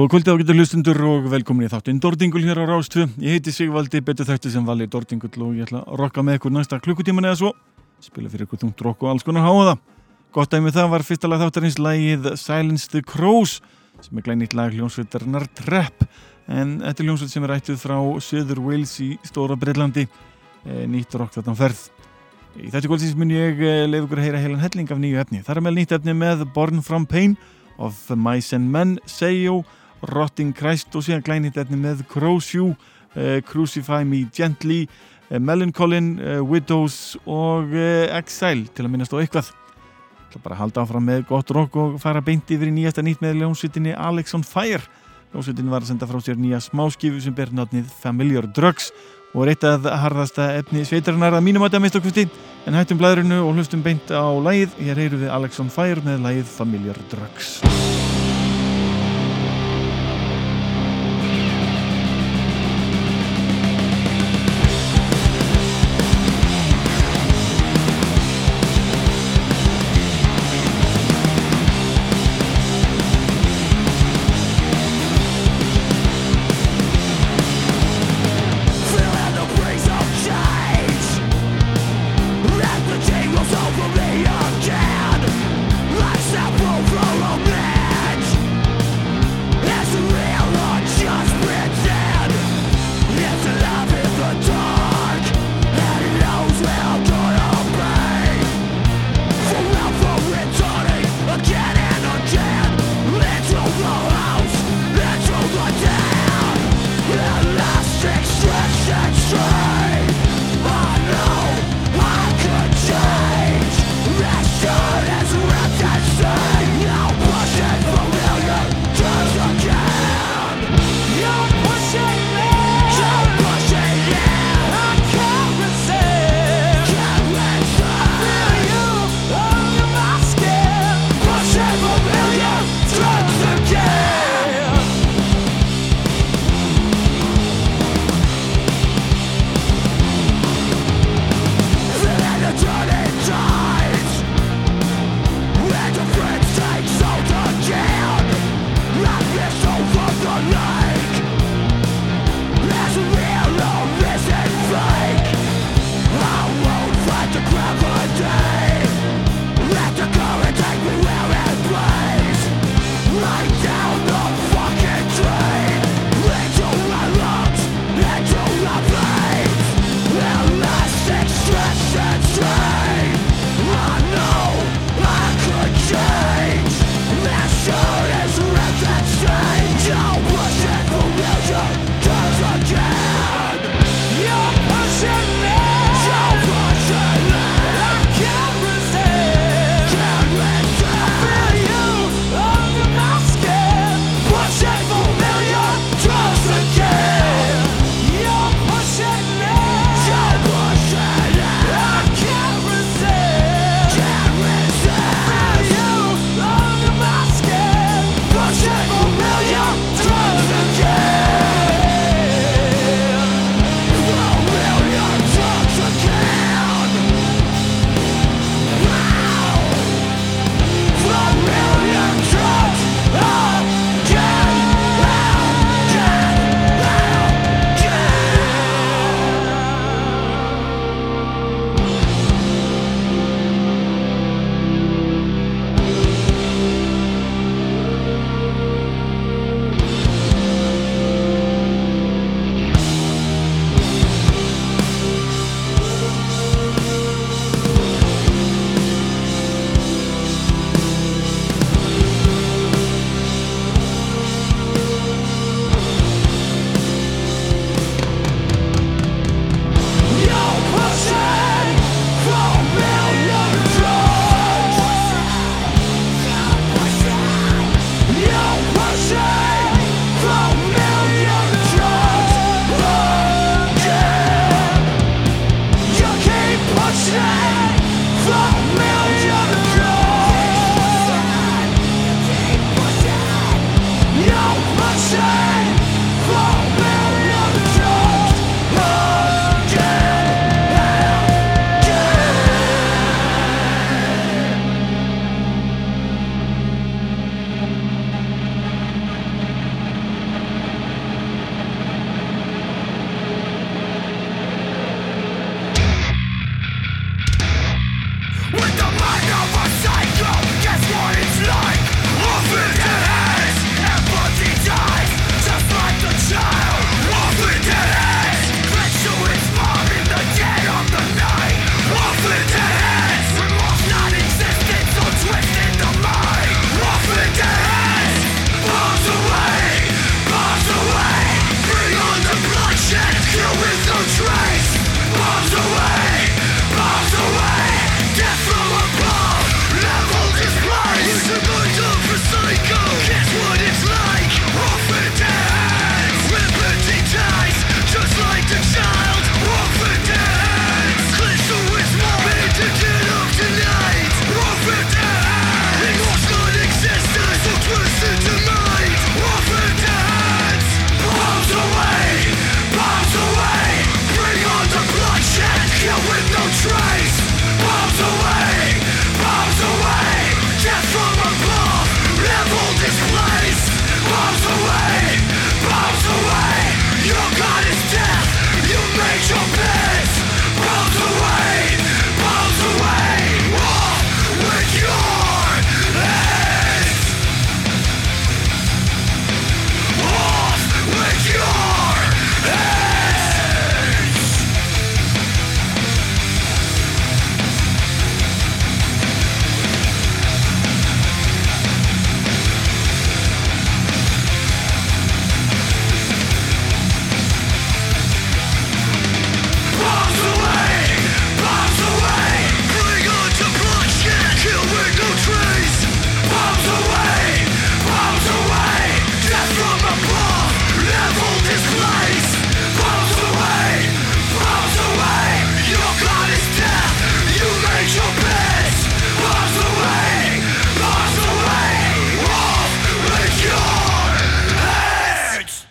Góða kvöldi ágættu hlustundur og velkomin í þáttinn Dordingul hér á Rástfu. Ég heiti Sigvaldi, betur þætti sem vali Dordingull og ég ætla að rokka með ykkur næsta klukkutíman eða svo. Spila fyrir ykkur þungt rokk og alls konar háa það. Gott dæmi það var fyrsta lag þáttarins lagið Silence the Crows sem er glænýtt lag hljónsveitarnar Trepp en þetta er hljónsveit sem er ættuð frá Söður Wales í Stóra Breitlandi e, nýtt rokk þetta ferð. Í þetta kvöldsins mun ég e, leif ykkur að heyra heilan Rotting Christ og síðan glænit efni með Crossju, uh, Crucify Me Gently, uh, Melancholy, uh, Widows og Exile til að minnast á eitthvað. Það er bara að halda áfram með gott rock og fara beint yfir í nýjasta nýtt með ljónsvitinni Alex on Fire. Ljónsvitin var að senda frá sér nýja smáskifu sem ber nátnið Familiar Drugs og er eitt af harðasta efni sveitarinnar að mínum að mista okkursti en hættum blæðrinu og hlustum beint á lægið. Hér heyru við Alex on Fire með lægið Familiar Drugs.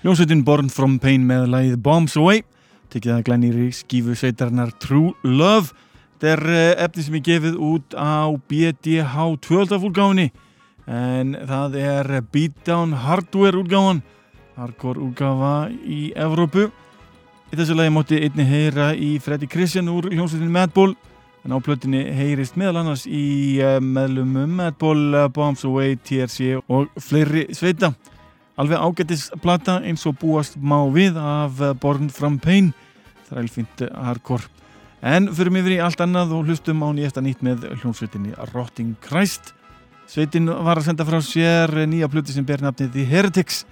Heads. Ljónsveitin Born From Pain með lagið Bombs Away. Tekið að glænýri skífu sveitarnar True Love. Þetta er eh, efni sem er gefið út á BDH 12. útgáfinni en það er Beatdown Hardware útgáfan. Hardcore útgáfa í Evrópu. Í þessu lagi móti einni heyra í Freddy Christian úr hljómsveitin Madball en á plötinni heyrist meðal annars í eh, meðlumum Madball, eh, Bombs Away, TRC og fleiri sveita Alveg ágættisplata eins og búast má við af Born From Pain, þrælfint hardcore. En förum yfir í allt annað og hlustum án í eftir nýtt með hljómsveitinni Rotting Christ. Sveitin var að senda frá sér nýja plöti sem ber nafnið The Heretics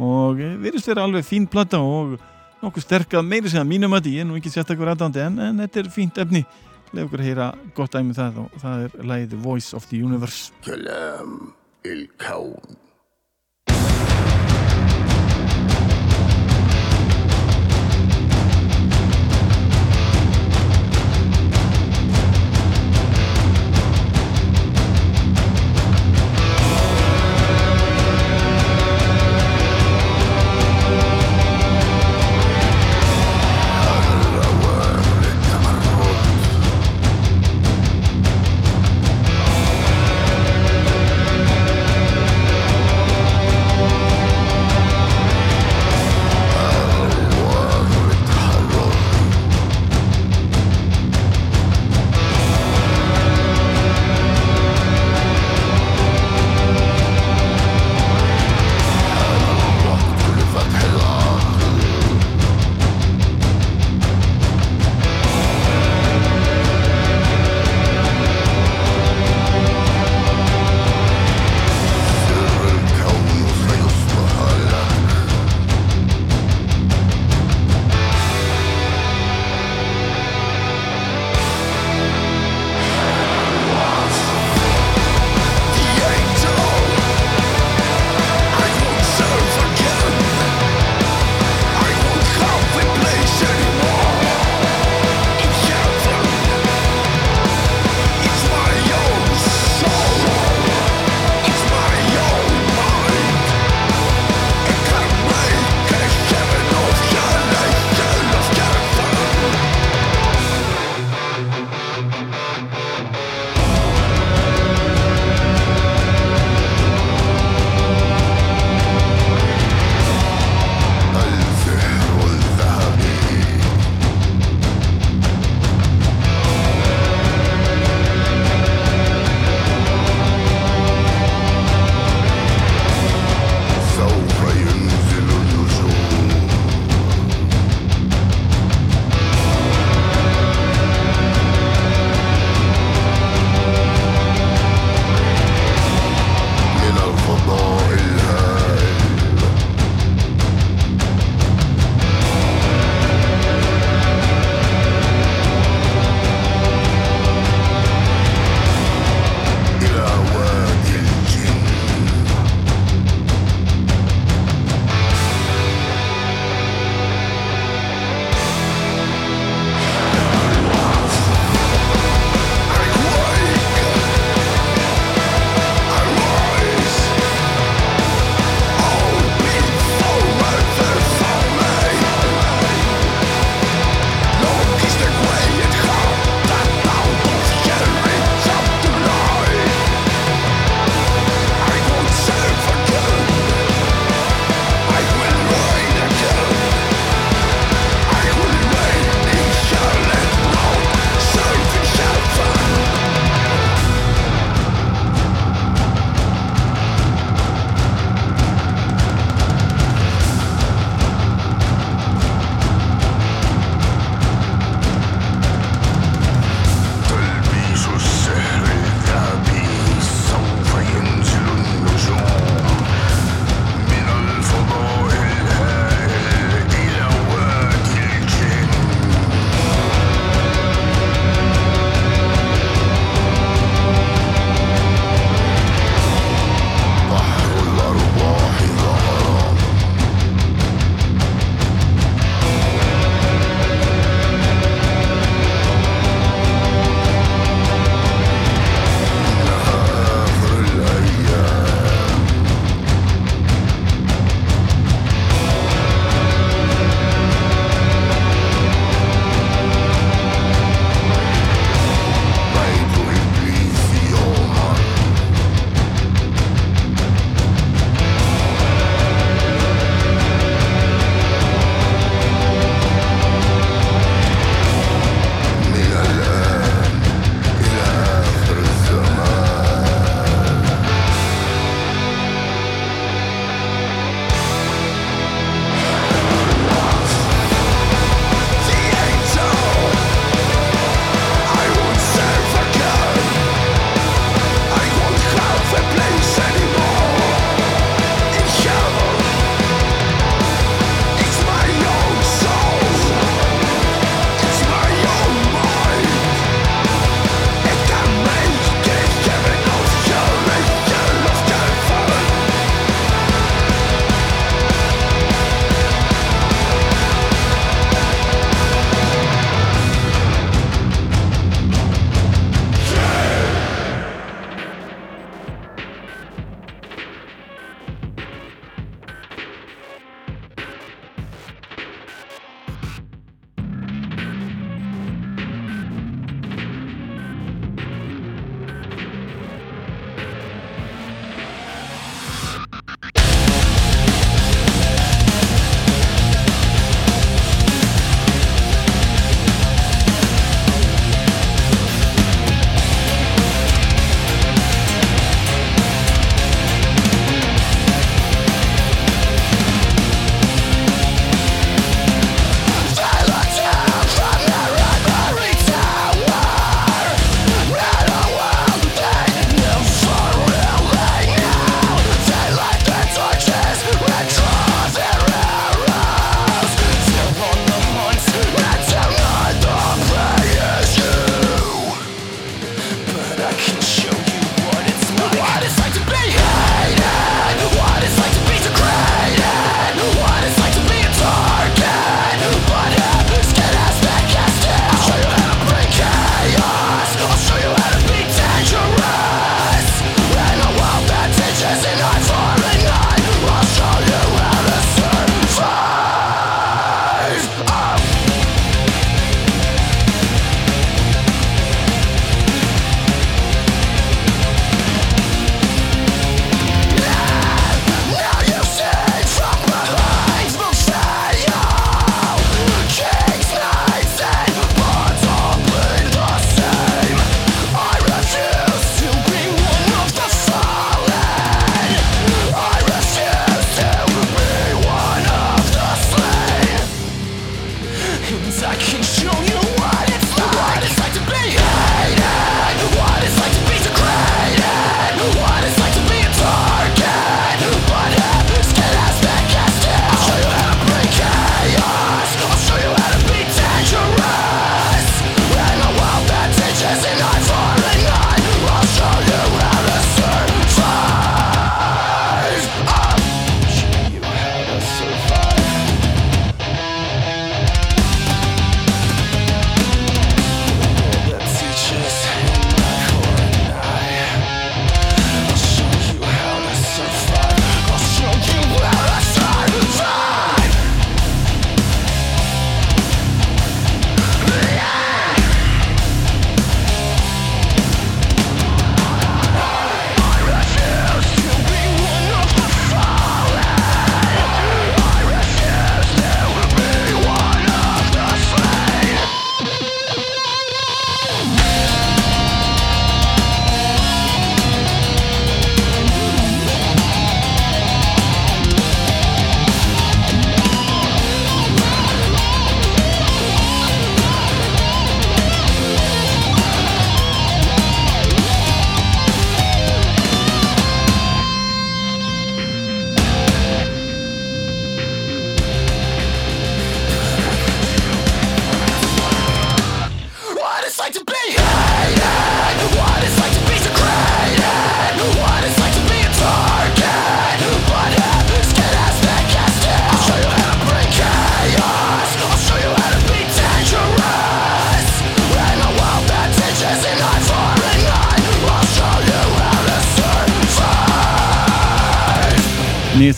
og verist verið alveg fín plata og nokkuð sterkað meiri sem að mínum að því, ég er nú ekki sérstaklega ræðandi en, en þetta er fínt efni. Leif okkur að heyra gott æmi um það og það er læðið Voice of the Universe. Salam il-Kaun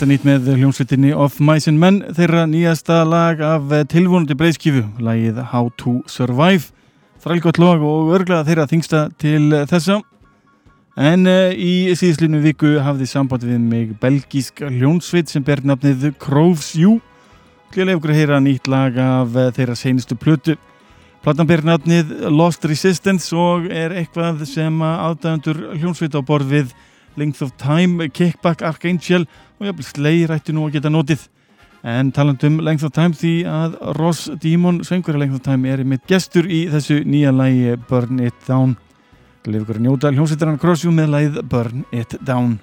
Nýjasta nýtt með hljómsveitinni Of Mice and Men þeirra nýjasta lag af tilvonandi breyðskifu lagið How to Survive. Þrælgott lag og örglega þeirra þingsta til þessa. En uh, í síðslinu viku hafði samband við mig belgísk hljómsveit sem ber nafnið Crows You Gleðilega ykkur að heyra nýtt lag af eh, þeirra seinustu plötu. Platan ber nafnið Lost Resistance og er eitthvað sem aðdæðandur hljómsveit á borð við Length of Time, Kickback, Archangel og jafnvel Slay rætti nú að geta notið. En talandum Length of Time því að Ross Dímon, söngverið Length of Time er mitt gestur í þessu nýja lægi Burn It Down. Leif ykkur að njóta hljómsveitaran Crossjú með lægið Burn It Down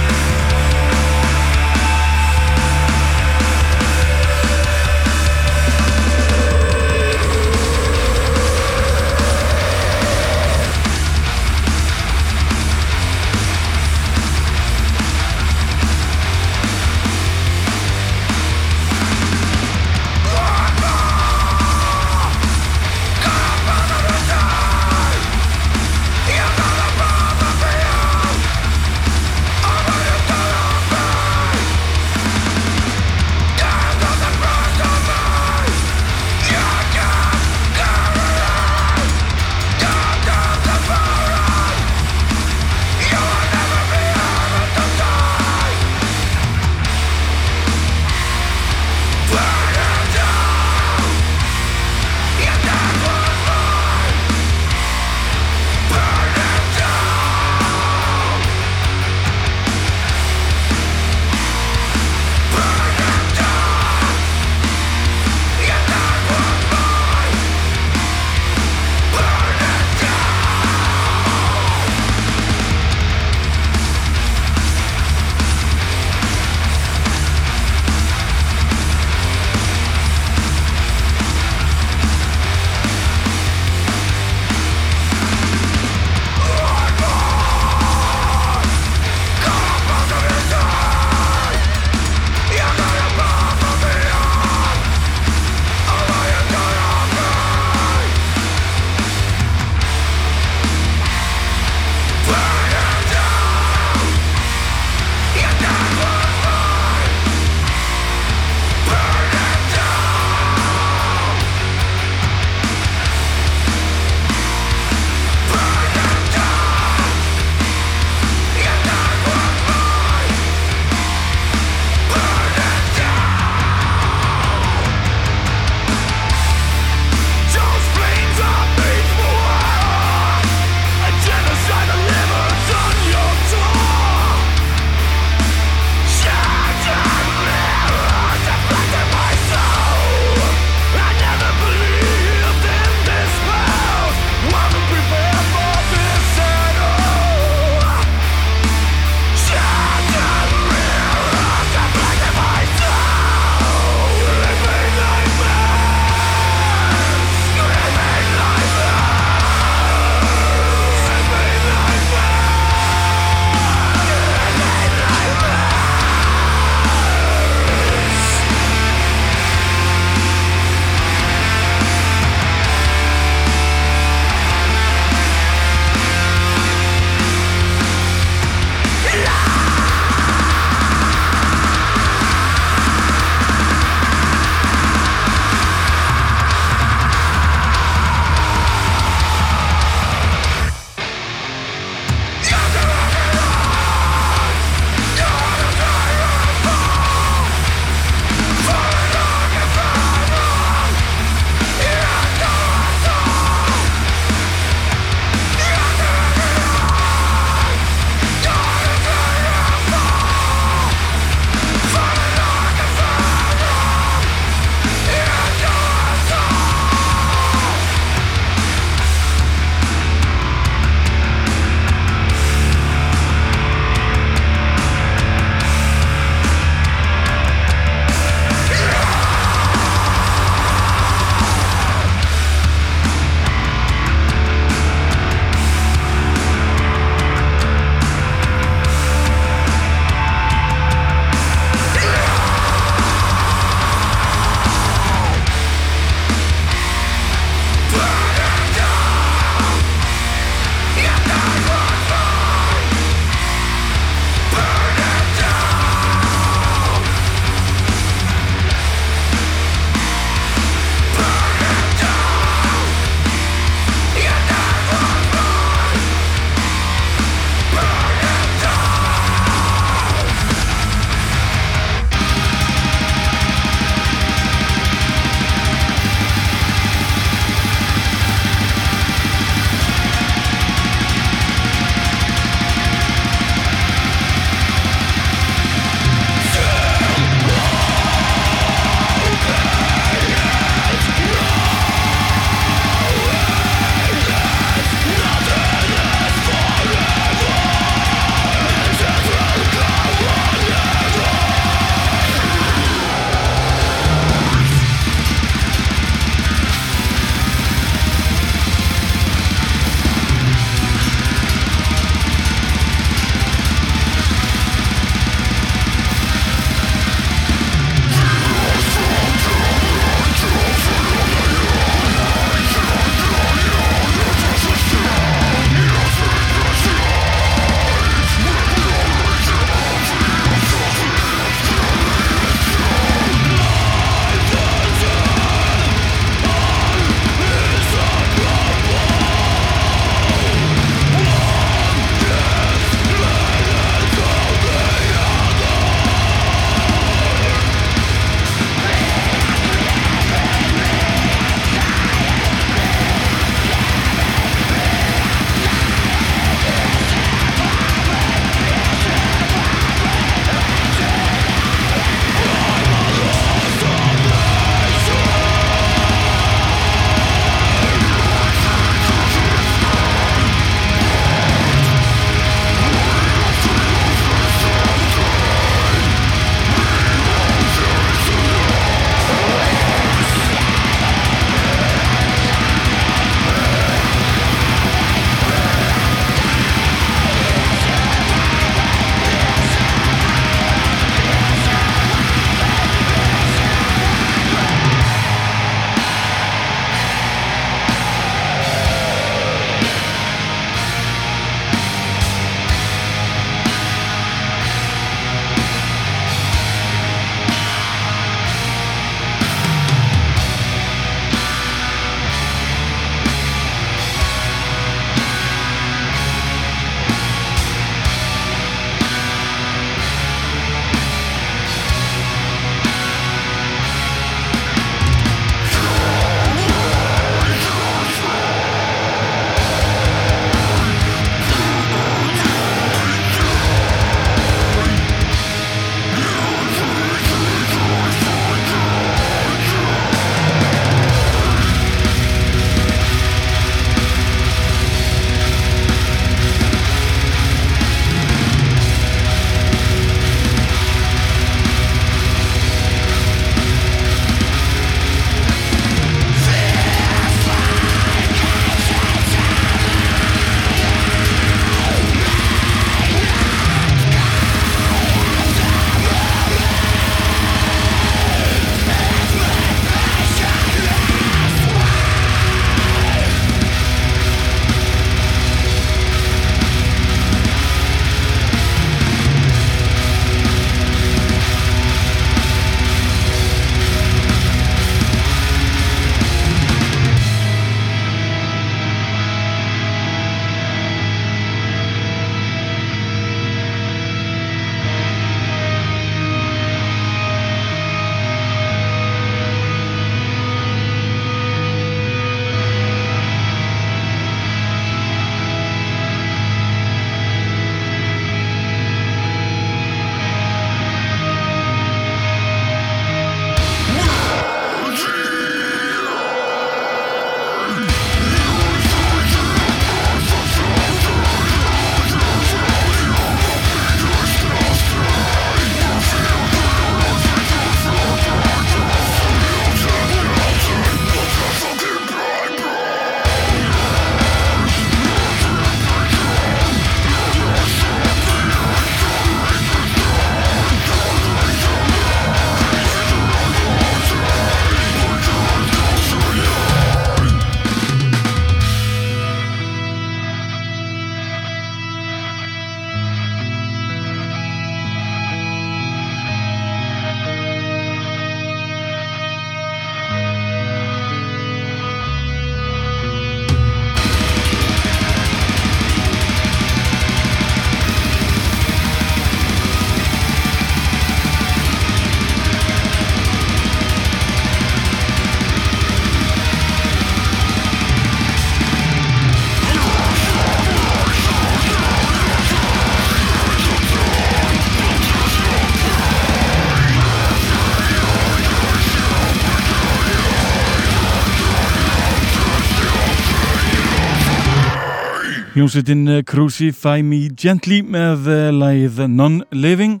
Jónsveitin eh, Crucify Me Gently með eh, læð Non-Living.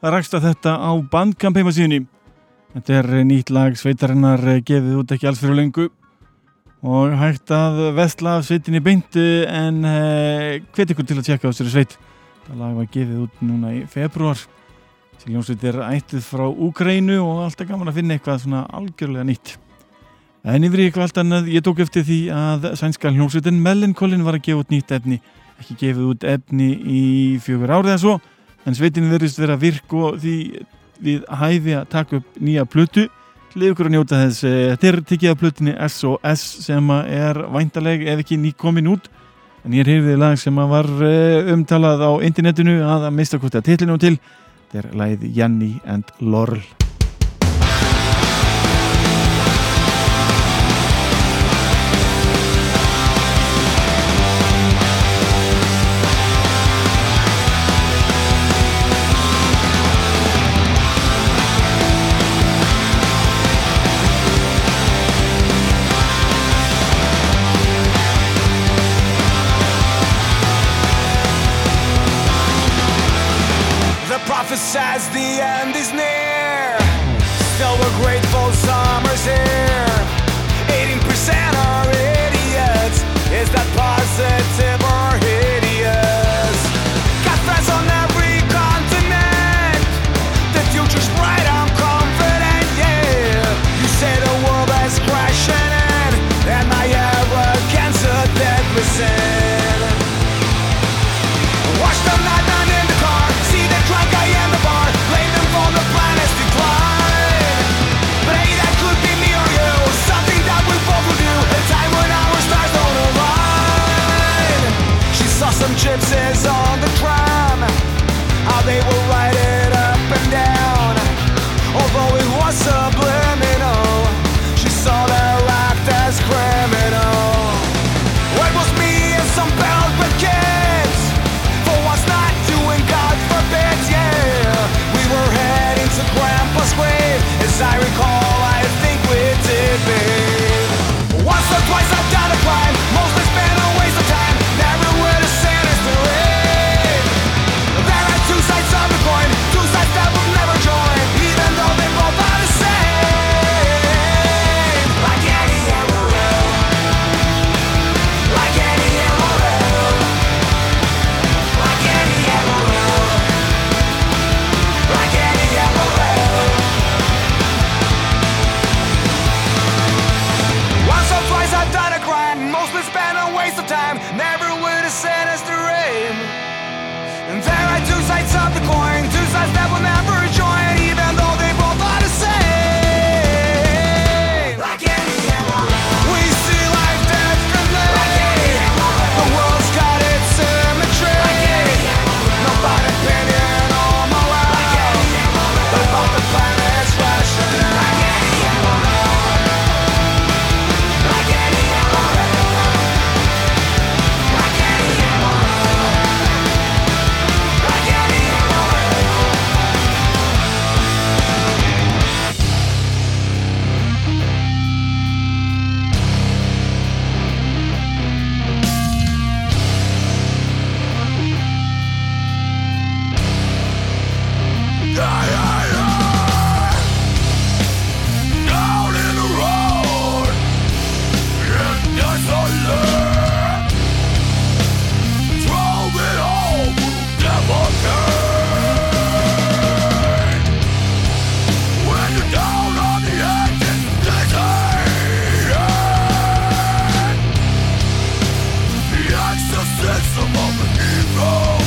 Ræksta þetta á bandkamp heimasíðunni þetta er eh, nýtt lag sveitarinnar gefið út ekki alls fyrir lengu og hægt að vestla sveitinni beintu en hvet ykkur til að tjekka á sér sveit. Þetta lag var gefið út núna í februar Jónsveit er ættið frá Úkrænu og alltaf gaman að finna eitthvað svona algjörlega nýtt. En yfir ykkur allt annað, ég tók eftir því að sænska hljómsveitin Mellinkollin var að gefa út nýtt efni, ekki gefið út efni í fjögur árið en svo, en sveitin verðist vera virk og því við hæfi að taka upp nýja plötu, leið ykkur að njóta þess, eh, þetta er tikið af plötinni SOS sem er væntaleg ef ekki nýkomin út, en ég er hefðið lag sem var eh, umtalað á internetinu að að mista hvort að titlinu til, þetta er lagið Janni and Lorl. as I recall. Access, it's the moment hero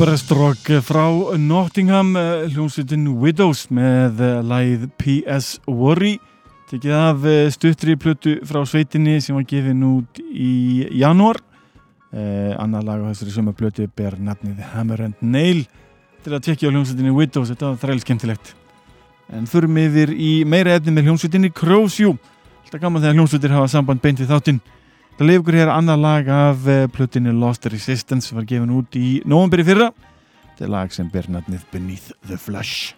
Breastrock frá Nottingham eh, hljómsveitin Widows með eh, lagið P.S. Worry. Tekið af eh, stuttri plötu frá sveitinni sem var gefin út í janúar. Eh, annar lag á þessari sömu plötu ber nafnið Hammer and Nail til að tekja á hljómsveitinni Widows. Þetta var þræl skemmtilegt en förum yfir í meira efni með hljómsveitinni Crossju alltaf gaman þegar hljómsveitir hafa samband beint við þáttinn Það leif ykkur hér annar lag af eh, plötinu Lost Resistance var gefin út í nóvamberi fyrra. Þetta er lag sem ber nafnið Beneath the Flush.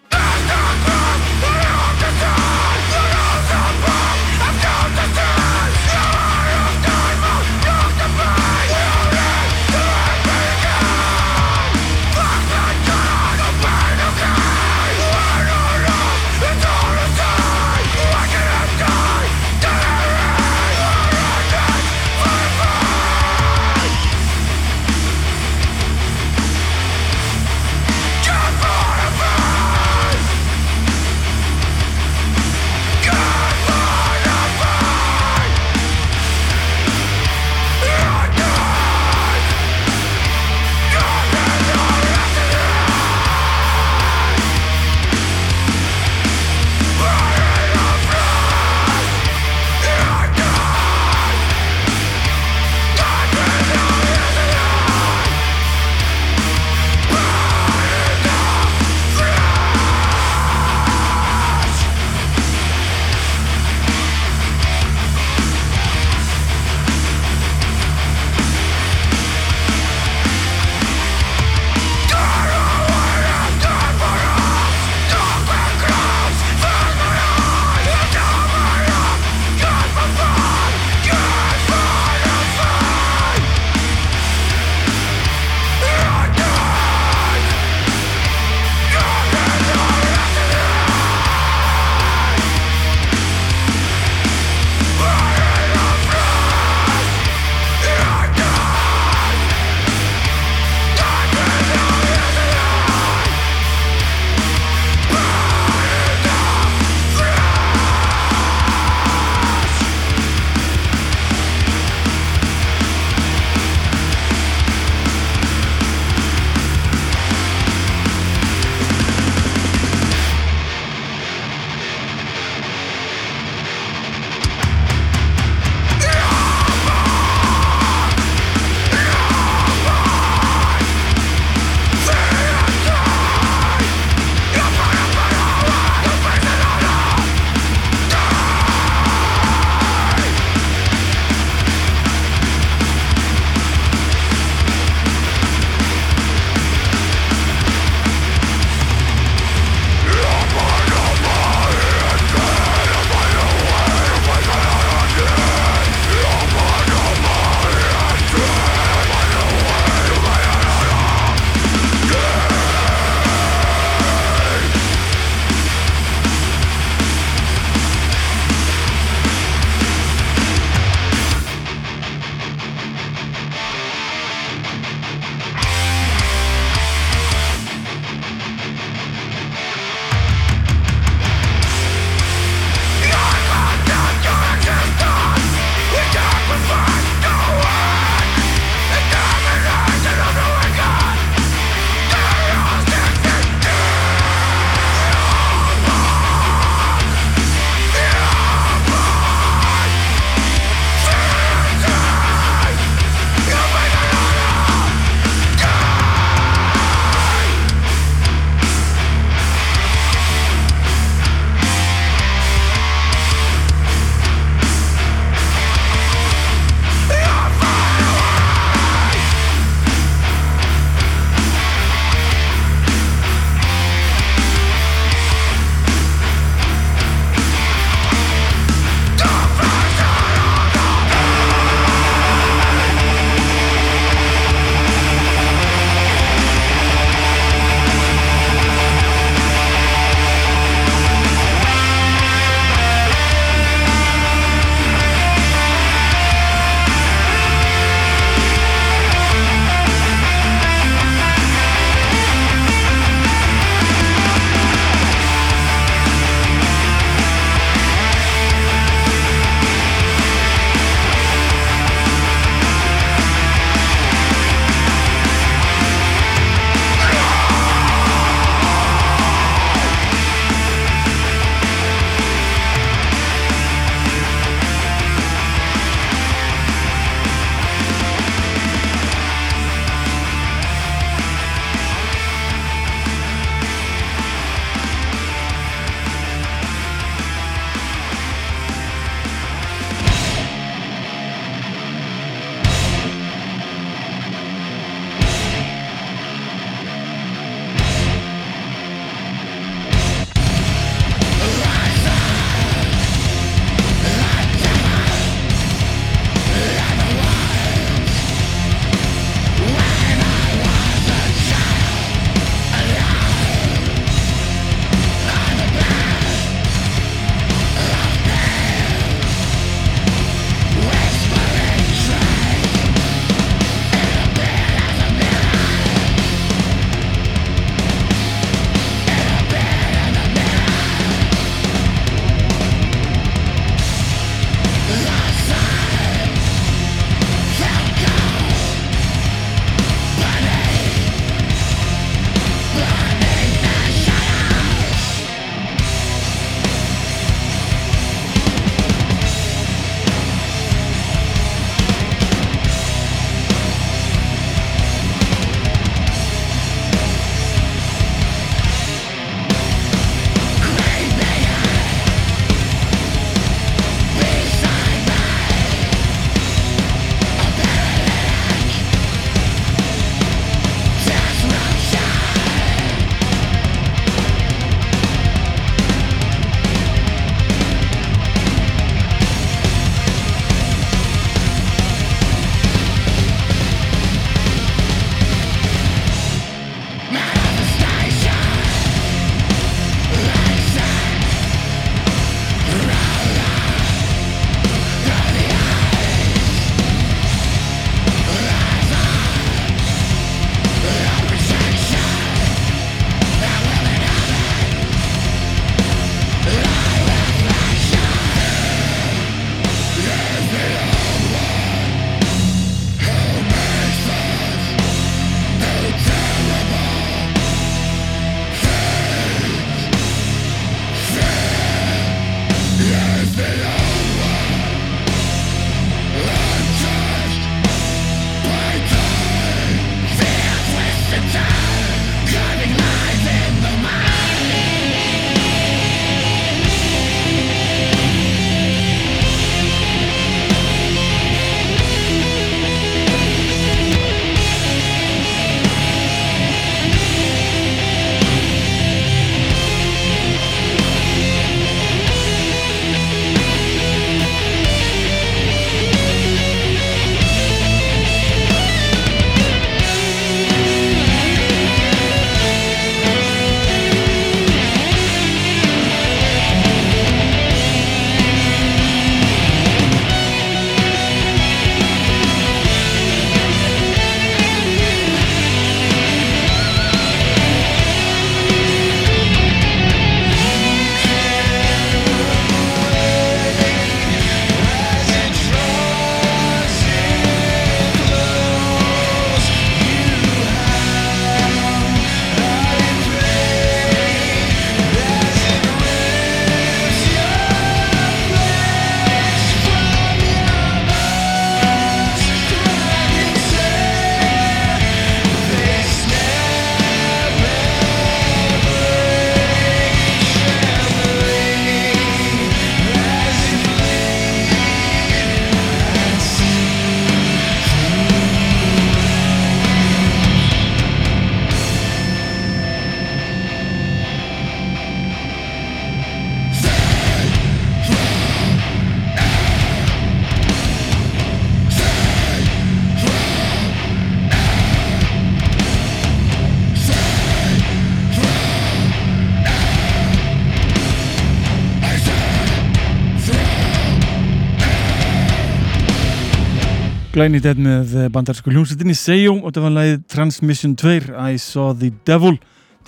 Glæni Dead með bandarsku hljómsveitinni Seyo og það var lagið Transmission 2 I Saw the Devil.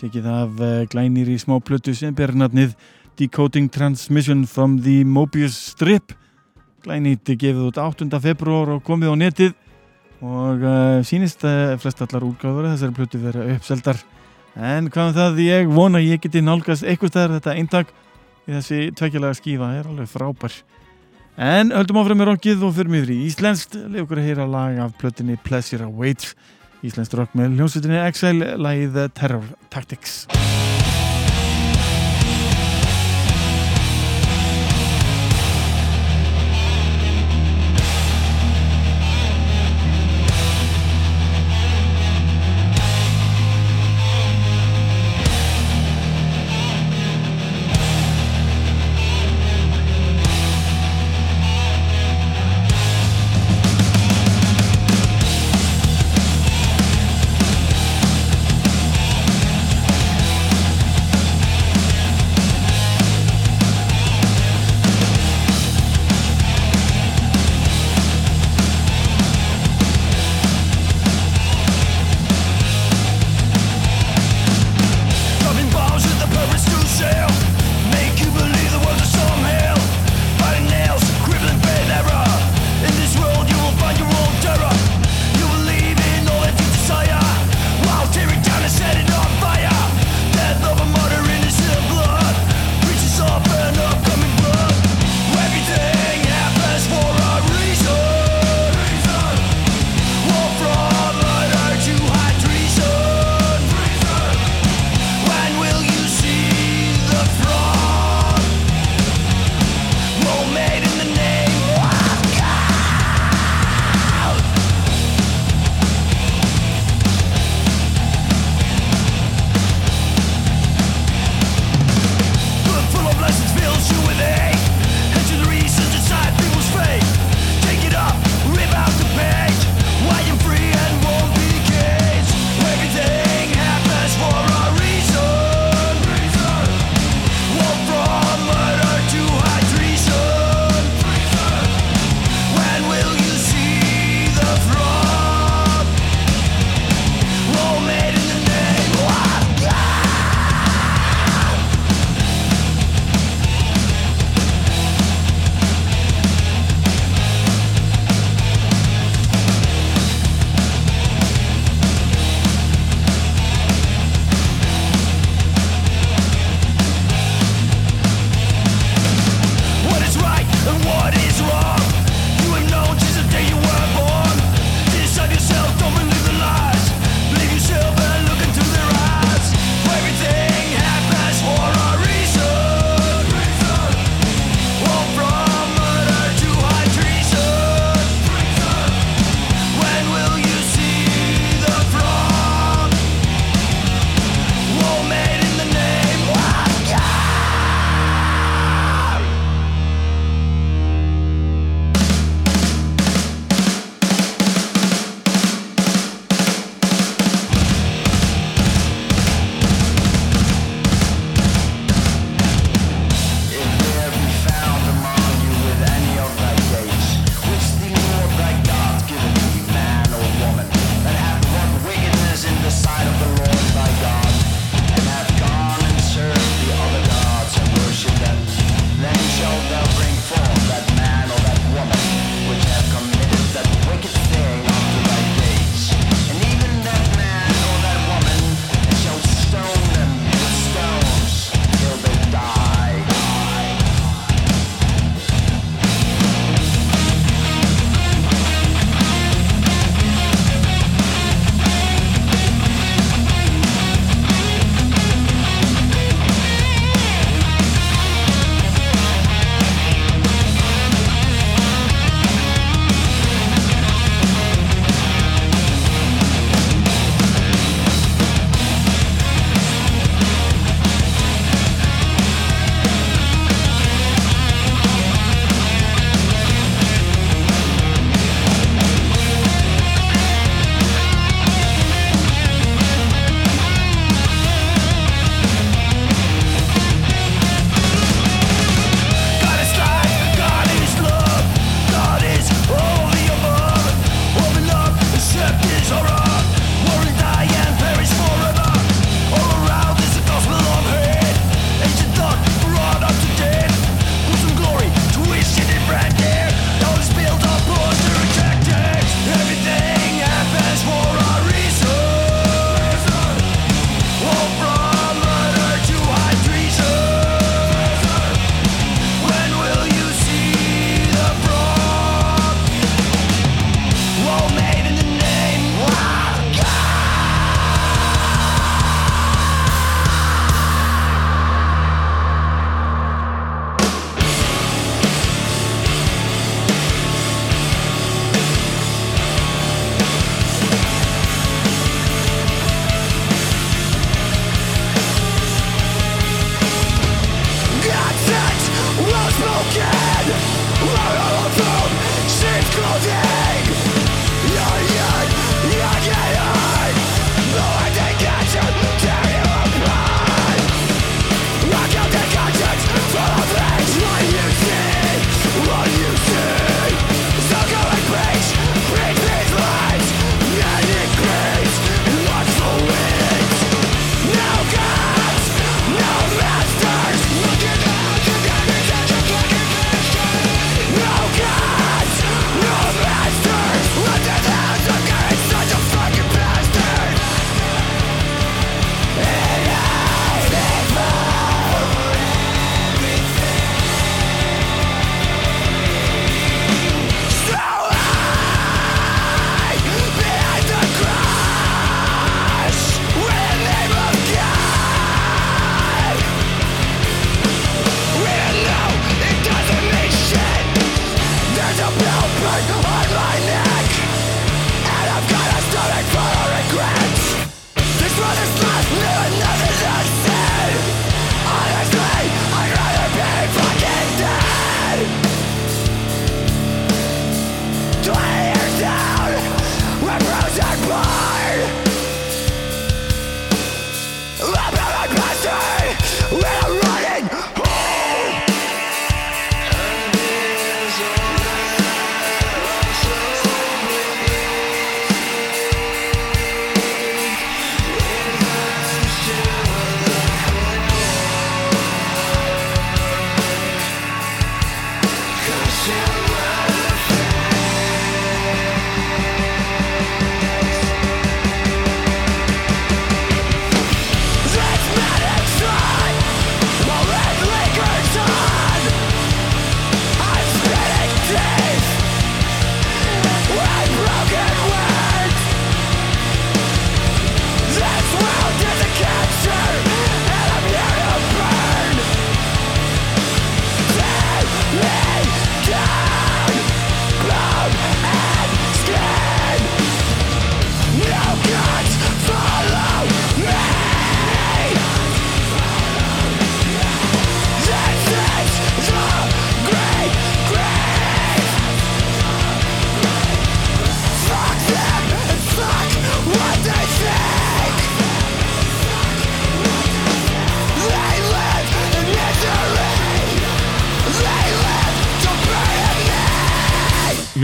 Tekið af glænir í smá plötu sem ber nafnið Decoding Transmission from the Mobius Strip. Glænit gefið út 8. februar og komið á netið. Og uh, sínist uh, flest allar útgáður þessari plötu vera uppseldar. En hvað um það ég vona ég geti nálgast eitthvað stæðar þetta eintak. Í þessi tvekjalega skífa er alveg frábær En höldum áfram með rockið og fyrir mig yfir í Íslenskt. Leið okkur að heyra lag af plötinni Pleasure Awaits. Íslenskt rock með hljómsveitinni Exile lagið Terror Tactics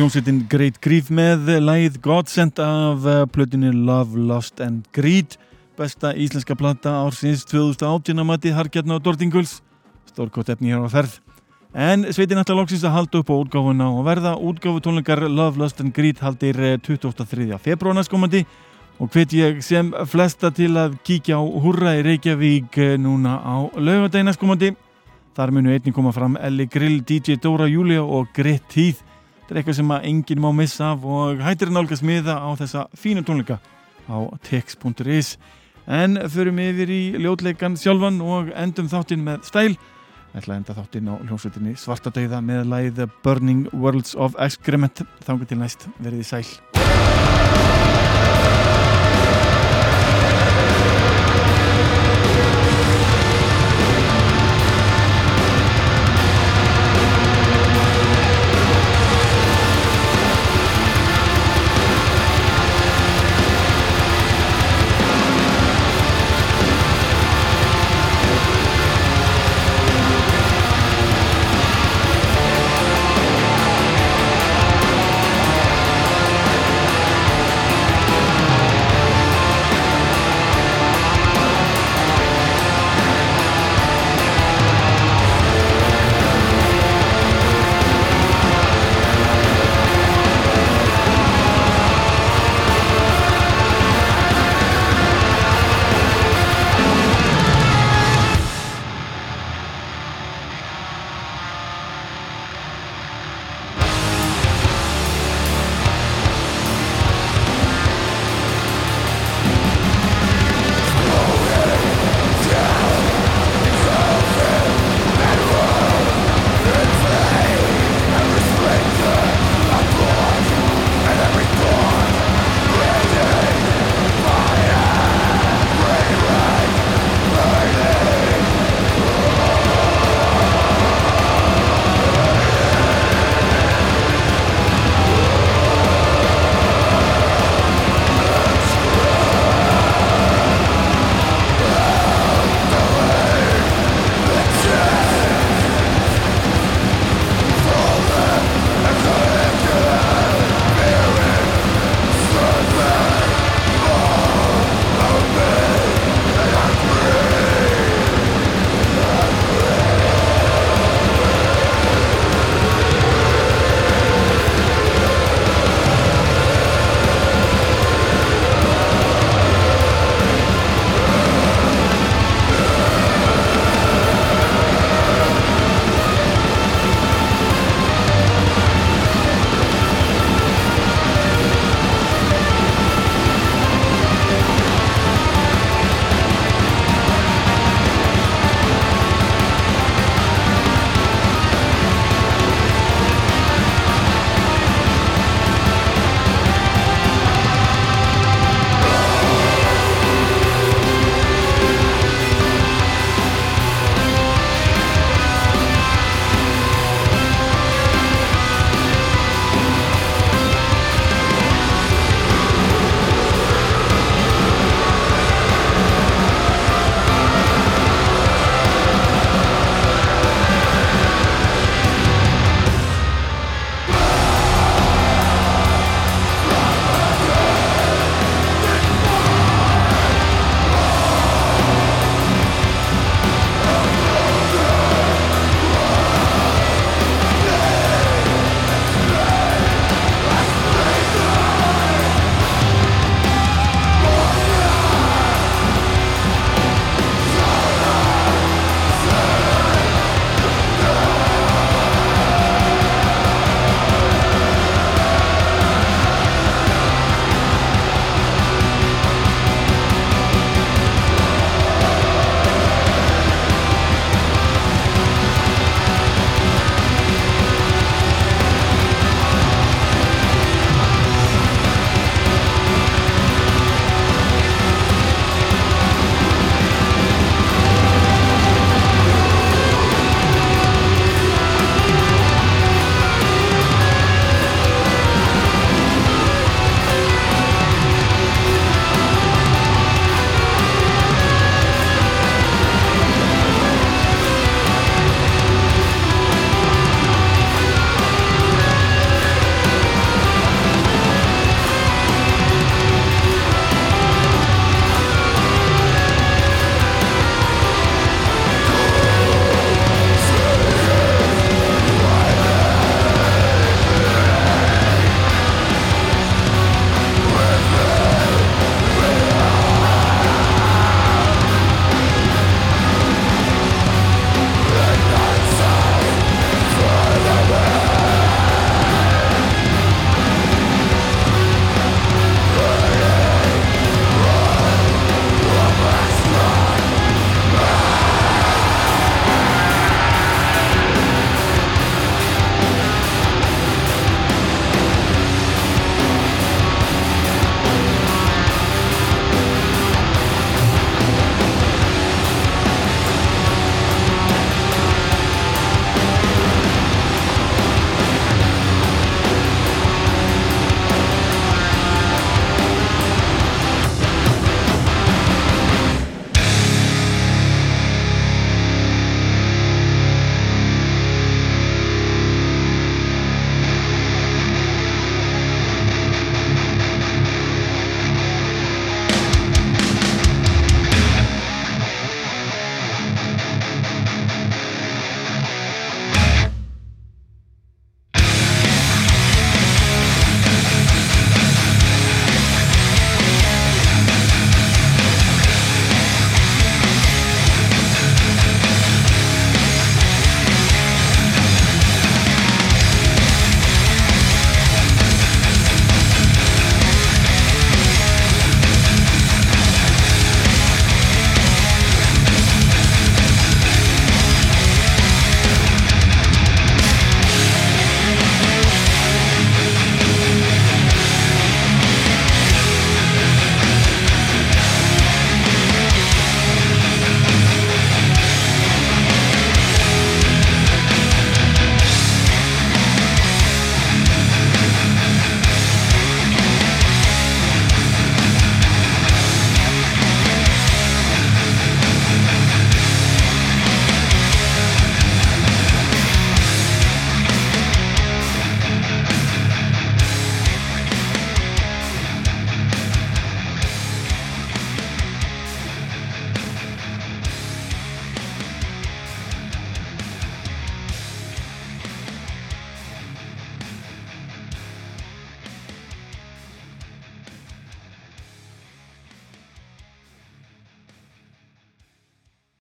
hljómsveitin Great Grief með lægið Godsend af uh, plötunni Love, Lost and Greed. Besta íslenska plata ársins 2018 að mati Harkjarna og Dortinguls stórkott efni hér á ferð. En sveitin ætla loksins að halda upp á útgáfuna og verða útgáfu tónleikar Love, Lost and Greed haldir eh, 23. februar næstkomandi. Og hvet ég sem flesta til að kíkja á Hurra í Reykjavík eh, núna á laugadegi næstkomandi. Þar munu einnig koma fram Elli Grill, DJ Dóra Júlia og Grit Tíð Þetta er eitthvað sem enginn má missa og hættir að nálgast miða á þessa fínu tónleika á tex.is en förum yfir í ljótleikan sjálfan og endum þáttinn með stæl ætla að enda þáttinn á hljómsveitinni Svartadauða með læð Burning Worlds of Excrement. Þangur til næst verið í sæl